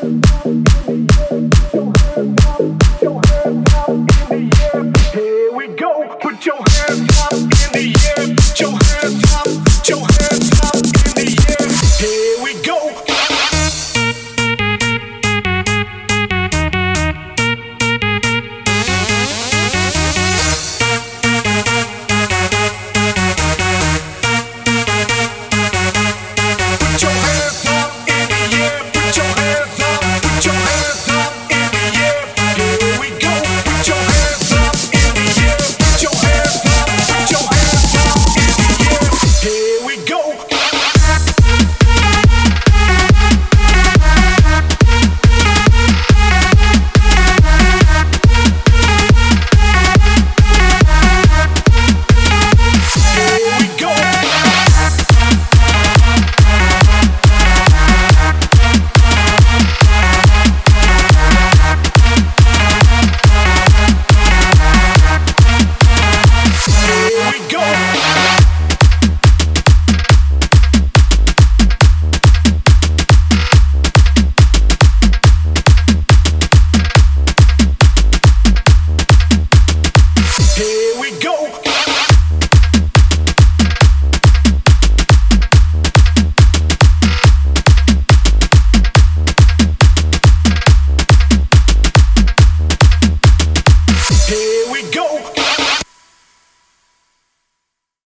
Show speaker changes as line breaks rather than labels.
Here we go, put your hands up.